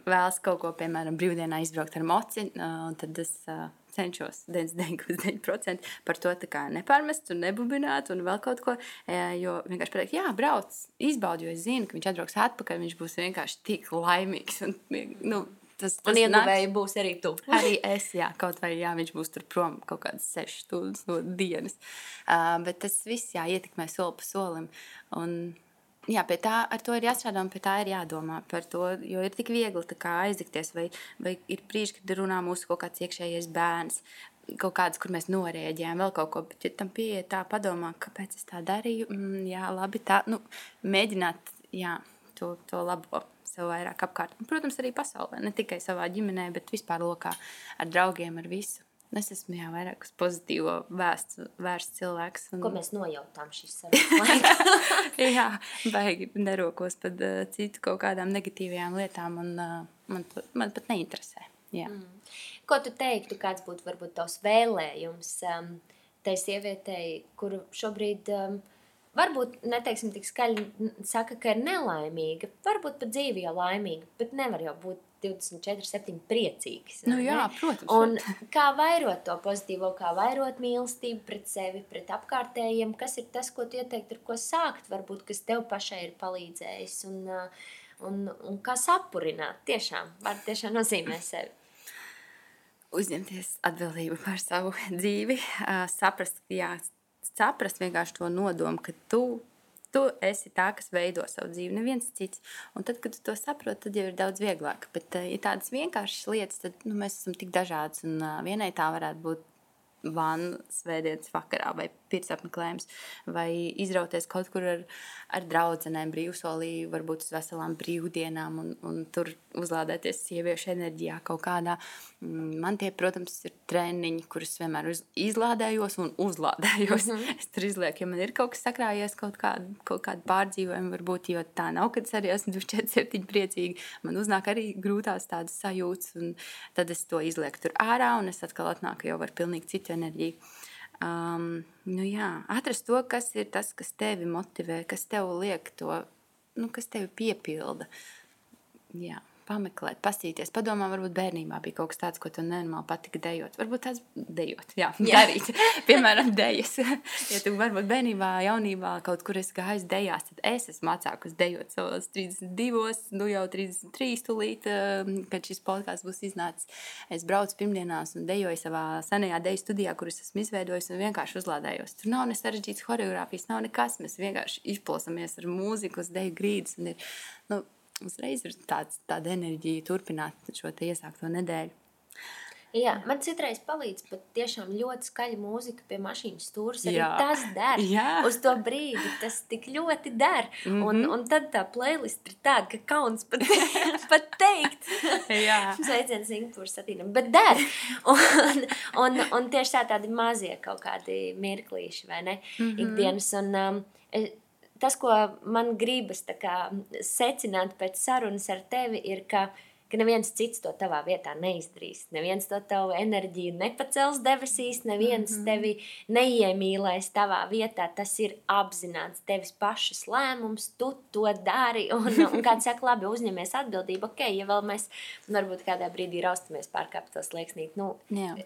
vēlas kaut ko, piemēram, brīvdienā izbraukt ar moci, uh, tad es uh, cenšos 99,9% par to nepārmest un nebubināt un vēl kaut ko. Jo vienkārši pateikt, jā, brauc, izbaudi, jo es zinu, ka viņš atbrauks atpakaļ, viņš būs vienkārši tik laimīgs. Un, nu, Tas, tas un ieguvēji būs arī tu. arī es, jā, kaut vai jā, viņš būs tur prom kaut kādas sešas stundas no dienas. Uh, bet tas viss jā, ietekmē soli pa solim. Un, jā, pie tā ar to ir jāstrādā un pie tā ir jādomā par to, jo ir tik viegli aizlikties, vai, vai ir brīži, kad runā mūsu kaut kāds iekšējais bērns, kaut kāds, kur mēs norēģējām, vēl kaut ko, bet ja tam pieiet tā, padomā, kāpēc es tā darīju, mm, jā, labi, tā, nu, mēģināt, jā, to, to labo sev vairāk apkārt. Un, protams, arī pasaulē, ne tikai savā ģimenē, bet vispār lokā ar draugiem, ar visu. Es esmu jā, vairāk uz pozitīvo vēstu, vērsts cilvēks. Un... Ko mēs nojautām šīs sarunas? jā, baigi nerokos par uh, citu kaut kādām negatīvajām lietām, un uh, man, man pat neinteresē. Jā. Mm. Ko tu teiktu, kāds būtu varbūt tavs vēlējums um, tai sievietei, kuru šobrīd um, Varbūt neteiksim tik skaļi, saka, ka ir nelaimīga. Varbūt pat dzīve jau laimīga, bet nevar jau būt 24, 7 priecīgs. Nu, jā, protams. Un kā vairot to pozitīvo, kā vairot mīlestību pret sevi, pret apkārtējiem, kas ir tas, ko tu ieteikt, ar ko sākt, varbūt, kas tev pašai ir palīdzējis un, un, un kā sapurināt. Tiešām, var tiešām nozīmē sevi. Uzņemties atbildību par savu dzīvi, saprast, ka jā, saprast vienkārši to nodomu, ka tu, tu esi tā, kas veido savu dzīvi, neviens cits. Un tad, kad tu to saproti, tad jau ir daudz vieglāk. Bet, ja eh, tādas vienkāršas lietas, tad nu, mēs esam tik dažādas, un uh, vienai tā varētu būt vanna svētdienas vakarā vai pirts apmeklējums, vai izrauties kaut kur ar, ar draudzenēm brīvsolī, varbūt uz veselām brīvdienām un, un tur uzlādēties sieviešu enerģijā kaut kādā. Mm, man tie, protams, ir treniņi, kurus vienmēr izlādējos un uzlādējos. Mm -hmm. Es tur izlieku, ja man ir kaut kas sakrājies, kaut kāda, kaut kāda pārdzīvojuma, varbūt, jo tā nav, kad es arī esmu 24, 7 priecīgi. Man uznāk arī grūtās tādas sajūtas, un tad es to izlieku tur ārā, un es atkal atnāku jau ar pilnīgi citu enerģiju. Um, nu jā, atrast to, kas ir tas, kas tevi motivē, kas tev liek to nu, kas tevi piepilda. Jā pameklēt, pastīties, padomā, varbūt bērnībā bija kaut kas tāds, ko tu nenormāli patika dejot. Varbūt tas dejot, jā, jā. darīt, piemēram, dejas. ja tu varbūt bērnībā, jaunībā kaut kur esi gājis dejās, tad es esmu mācākus dejot savos 32, nu jau 33 tūlīt, um, kad šis podkāsts būs iznācis. Es braucu pirmdienās un dejoju savā senajā deju studijā, kuras esmu izveidojis un vienkārši uzlādējos. Tur nav ne sarežģītas choreogrāfijas, nav nekas, mēs vienkārši izplūsamies ar mūziku uz deju grīdas un ir, nu, uzreiz ir tāds, tāda enerģija turpināt šo iesākto nedēļu. Jā, man citreiz palīdz pat tiešām ļoti skaļa mūzika pie mašīnas stūres. Arī Jā. tas der. Jā. Uz to brīdi tas tik ļoti der. Mm -hmm. un, un tad tā playlist ir tāda, ka kauns pat, pat teikt. Jā. Sveiciens Singapūras satīnam, bet der. Un, un, un tieši tā tādi mazie kaut kādi mirklīši, vai ne? Mm -hmm. Ikdienas. Un, um, tas, ko man gribas kā, secināt pēc sarunas ar tevi, ir, ka, ka neviens cits to tavā vietā neizdarīs. Neviens to tavu enerģiju nepacels debesīs, neviens mm -hmm. tevi neiemīlēs tavā vietā. Tas ir apzināts tevis pašas lēmums, tu to dari. Un, un kāds saka, labi, uzņemies atbildību. Ok, ja vēl mēs varbūt kādā brīdī raustamies pārkāpt to slieksnīt. Nu, Jā.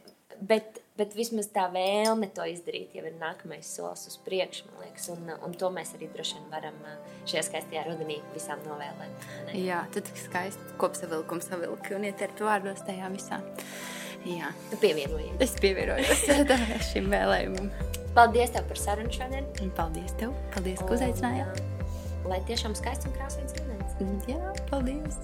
bet Bet vismaz tā vēlme to izdarīt jau ir nākamais solis uz priekšu, man liekas. Un, un to mēs arī droši vien varam šajā skaistajā rudenī visām novēlēt. Ne? Jā, tad skaisti kopsavilkums savilki un ietert vārdos tajā visā. Jā. Tu pievienojies. Es pievienojos šim vēlējumam. Paldies tev par sarunu šodien. Un paldies tev. Paldies, ka uzaicinājāt. Lai tiešām skaists un krāsains rudens. Jā, paldies.